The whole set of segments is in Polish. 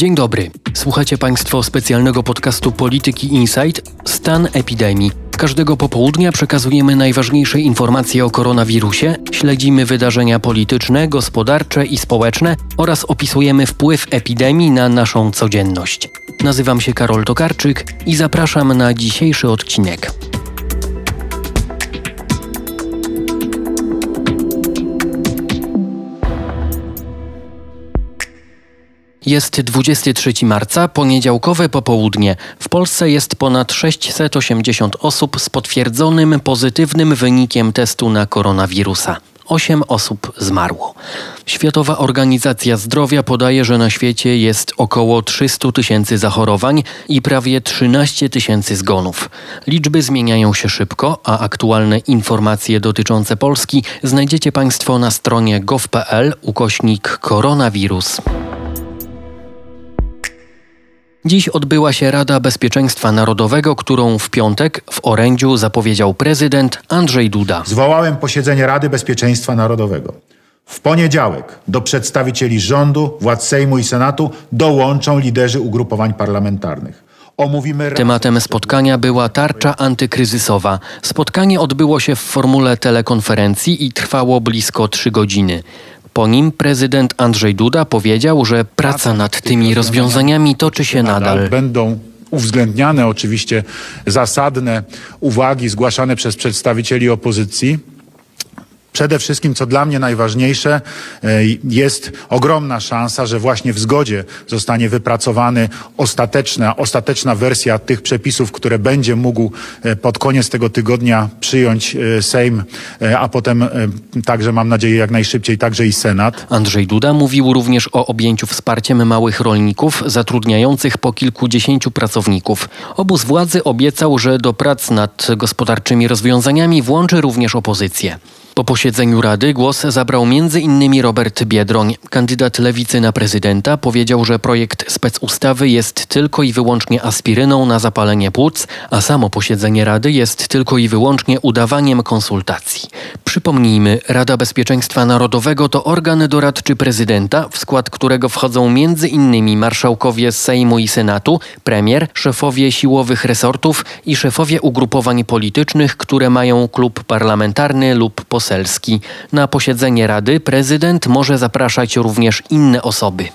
Dzień dobry. Słuchacie Państwo specjalnego podcastu Polityki Insight Stan epidemii. Każdego popołudnia przekazujemy najważniejsze informacje o koronawirusie, śledzimy wydarzenia polityczne, gospodarcze i społeczne oraz opisujemy wpływ epidemii na naszą codzienność. Nazywam się Karol Tokarczyk i zapraszam na dzisiejszy odcinek. Jest 23 marca, poniedziałkowe popołudnie. W Polsce jest ponad 680 osób z potwierdzonym pozytywnym wynikiem testu na koronawirusa. 8 osób zmarło. Światowa Organizacja Zdrowia podaje, że na świecie jest około 300 tysięcy zachorowań i prawie 13 tysięcy zgonów. Liczby zmieniają się szybko, a aktualne informacje dotyczące Polski znajdziecie Państwo na stronie gov.pl ukośnik koronawirus. Dziś odbyła się Rada Bezpieczeństwa Narodowego, którą w piątek w orędziu zapowiedział prezydent Andrzej Duda. Zwołałem posiedzenie Rady Bezpieczeństwa Narodowego. W poniedziałek do przedstawicieli rządu, władz Sejmu i Senatu dołączą liderzy ugrupowań parlamentarnych. Omówimy Tematem spotkania była tarcza antykryzysowa. Spotkanie odbyło się w formule telekonferencji i trwało blisko trzy godziny. Po nim prezydent Andrzej Duda powiedział, że praca nad tymi rozwiązaniami toczy się nadal. Będą uwzględniane oczywiście zasadne uwagi zgłaszane przez przedstawicieli opozycji. Przede wszystkim, co dla mnie najważniejsze, e, jest ogromna szansa, że właśnie w zgodzie zostanie wypracowany ostateczna, ostateczna wersja tych przepisów, które będzie mógł e, pod koniec tego tygodnia przyjąć e, Sejm, a potem także mam nadzieję jak najszybciej także i Senat. Andrzej Duda mówił również o objęciu wsparciem małych rolników zatrudniających po kilkudziesięciu pracowników. Obóz władzy obiecał, że do prac nad gospodarczymi rozwiązaniami włączy również opozycję. Po posiedzeniu Rady głos zabrał m.in. Robert Biedroń. Kandydat lewicy na prezydenta powiedział, że projekt specustawy jest tylko i wyłącznie aspiryną na zapalenie płuc, a samo posiedzenie Rady jest tylko i wyłącznie udawaniem konsultacji. Przypomnijmy, Rada Bezpieczeństwa Narodowego to organ doradczy prezydenta, w skład którego wchodzą m.in. marszałkowie Sejmu i Senatu, premier, szefowie siłowych resortów i szefowie ugrupowań politycznych, które mają klub parlamentarny lub poselski poselski. Na posiedzenie Rady prezydent może zapraszać również inne osoby.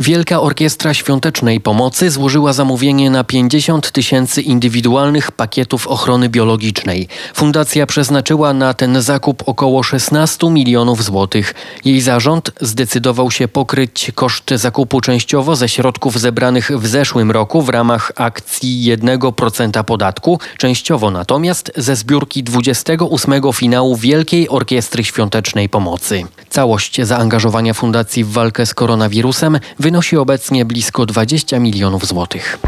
Wielka Orkiestra Świątecznej Pomocy złożyła zamówienie na 50 tysięcy indywidualnych pakietów ochrony biologicznej. Fundacja przeznaczyła na ten zakup około 16 milionów złotych. Jej zarząd zdecydował się pokryć koszt zakupu częściowo ze środków zebranych w zeszłym roku w ramach akcji 1% podatku, częściowo natomiast ze zbiórki 28 finału Wielkiej Orkiestry Świątecznej Pomocy. Całość zaangażowania fundacji w walkę z koronawirusem wynosi obecnie blisko 20 milionów złotych.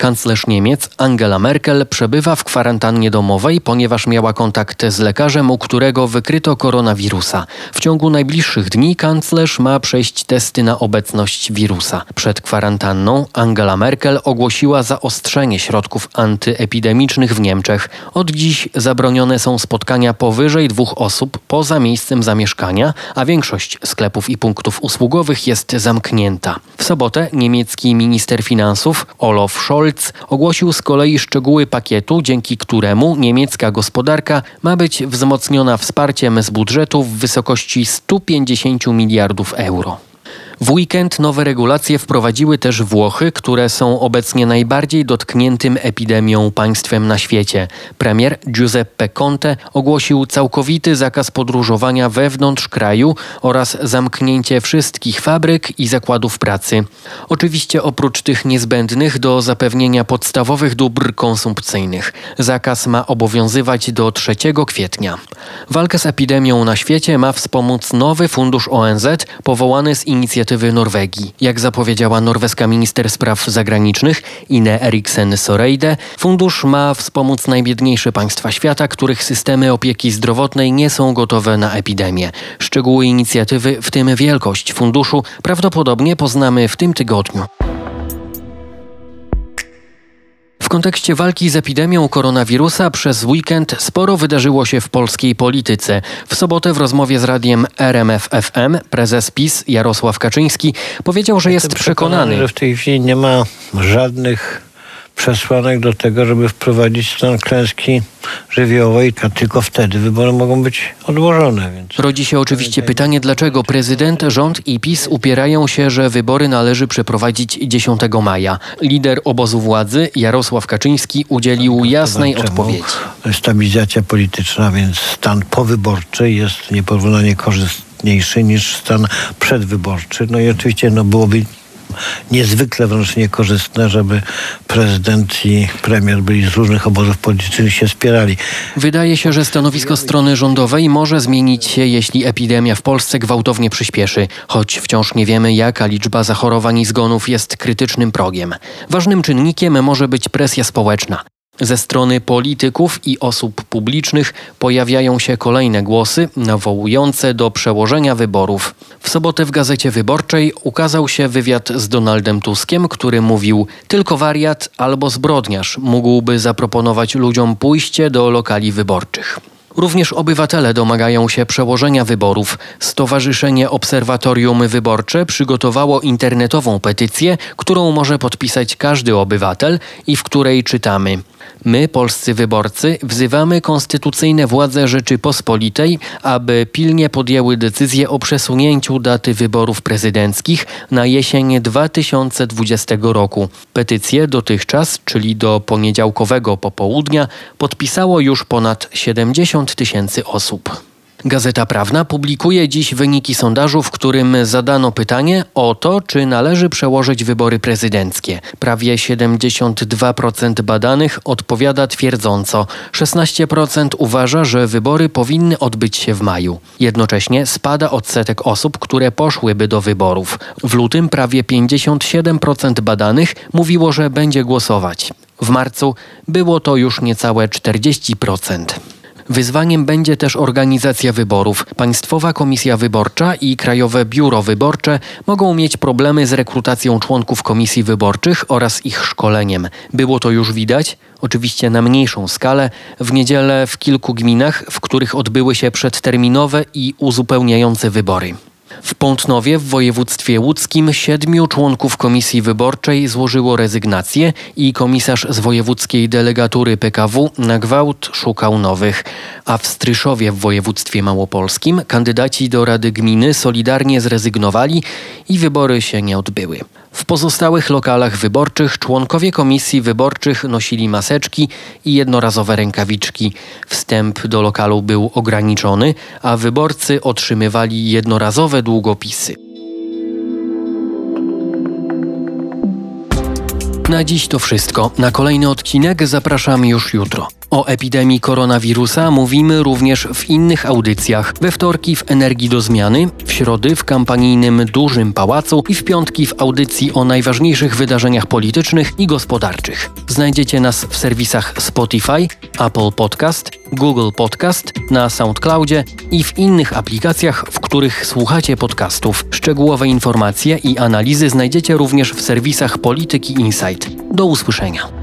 Kanclerz Niemiec Angela Merkel przebywa w kwarantannie domowej, ponieważ miała kontakt z lekarzem, u którego wykryto koronawirusa. W ciągu najbliższych dni kanclerz ma przejść testy na obecność wirusa. Przed kwarantanną Angela Merkel ogłosiła zaostrzenie środków antyepidemicznych w Niemczech. Od dziś zabronione są spotkania powyżej dwóch osób poza miejscem zamieszkania, a większość sklepów i punktów usługowych jest zamknięta. W sobotę niemiecki minister finansów Olaf Scholz Scholz ogłosił z kolei szczegóły pakietu, dzięki któremu niemiecka gospodarka ma być wzmocniona wsparciem z budżetu w wysokości 150 miliardów euro. W weekend nowe regulacje wprowadziły też Włochy, które są obecnie najbardziej dotkniętym epidemią państwem na świecie. Premier Giuseppe Conte ogłosił całkowity zakaz podróżowania wewnątrz kraju oraz zamknięcie wszystkich fabryk i zakładów pracy. Oczywiście oprócz tych niezbędnych do zapewnienia podstawowych dóbr konsumpcyjnych. Zakaz ma obowiązywać do 3 kwietnia. Walkę z epidemią na świecie ma wspomóc nowy fundusz ONZ powołany z inicjatywy Norwegii. Jak zapowiedziała norweska minister spraw zagranicznych Ine Eriksen Soreide, fundusz ma wspomóc najbiedniejsze państwa świata, których systemy opieki zdrowotnej nie są gotowe na epidemię. Szczegóły inicjatywy, w tym wielkość funduszu, prawdopodobnie poznamy w tym tygodniu. Kontekście walki z epidemią koronawirusa przez weekend sporo wydarzyło się w polskiej polityce. W sobotę w rozmowie z radiem RMF FM prezes PiS Jarosław Kaczyński powiedział, że jest przekonany, że w tej chwili nie ma żadnych przesłanek do tego, żeby wprowadzić stan klęski żywiołowej, a tylko wtedy wybory mogą być odłożone. Więc... Rodzi się oczywiście pytanie, dlaczego prezydent, rząd i PiS upierają się, że wybory należy przeprowadzić 10 maja. Lider obozu władzy Jarosław Kaczyński udzielił jasnej odpowiedzi. Stabilizacja polityczna, więc stan powyborczy jest nieporównanie korzystniejszy niż stan przedwyborczy. No i oczywiście no, byłoby niezwykle wręcz niekorzystne, żeby prezydent i premier byli z różnych obozów politycznych się wspierali. Wydaje się, że stanowisko strony rządowej może zmienić się, jeśli epidemia w Polsce gwałtownie przyspieszy, choć wciąż nie wiemy, jaka liczba zachorowań i zgonów jest krytycznym progiem. Ważnym czynnikiem może być presja społeczna. Ze strony polityków i osób publicznych pojawiają się kolejne głosy nawołujące do przełożenia wyborów. W sobotę w Gazecie Wyborczej ukazał się wywiad z Donaldem Tuskiem, który mówił: Tylko wariat albo zbrodniarz mógłby zaproponować ludziom pójście do lokali wyborczych. Również obywatele domagają się przełożenia wyborów. Stowarzyszenie Obserwatorium Wyborcze przygotowało internetową petycję, którą może podpisać każdy obywatel i w której czytamy: My, polscy wyborcy, wzywamy konstytucyjne władze Rzeczypospolitej, aby pilnie podjęły decyzję o przesunięciu daty wyborów prezydenckich na jesień 2020 roku. Petycję dotychczas, czyli do poniedziałkowego popołudnia, podpisało już ponad 70 tysięcy osób. Gazeta Prawna publikuje dziś wyniki sondażu, w którym zadano pytanie o to, czy należy przełożyć wybory prezydenckie. Prawie 72% badanych odpowiada twierdząco, 16% uważa, że wybory powinny odbyć się w maju. Jednocześnie spada odsetek osób, które poszłyby do wyborów. W lutym prawie 57% badanych mówiło, że będzie głosować. W marcu było to już niecałe 40%. Wyzwaniem będzie też organizacja wyborów. Państwowa Komisja Wyborcza i Krajowe Biuro Wyborcze mogą mieć problemy z rekrutacją członków komisji wyborczych oraz ich szkoleniem. Było to już widać, oczywiście na mniejszą skalę, w niedzielę w kilku gminach, w których odbyły się przedterminowe i uzupełniające wybory. W Pątnowie w województwie łódzkim siedmiu członków komisji wyborczej złożyło rezygnację i komisarz z wojewódzkiej delegatury PKW na gwałt szukał nowych. A w Stryszowie w województwie małopolskim kandydaci do Rady Gminy solidarnie zrezygnowali i wybory się nie odbyły. W pozostałych lokalach wyborczych członkowie komisji wyborczych nosili maseczki i jednorazowe rękawiczki. Wstęp do lokalu był ograniczony, a wyborcy otrzymywali jednorazowe długopisy. Na dziś to wszystko. Na kolejny odcinek zapraszam już jutro. O epidemii koronawirusa mówimy również w innych audycjach. We wtorki w Energii do Zmiany, w środy w kampanijnym Dużym Pałacu i w piątki w audycji o najważniejszych wydarzeniach politycznych i gospodarczych. Znajdziecie nas w serwisach Spotify, Apple Podcast, Google Podcast, na SoundCloudzie i w innych aplikacjach, w których słuchacie podcastów. Szczegółowe informacje i analizy znajdziecie również w serwisach Polityki Insight. Do usłyszenia.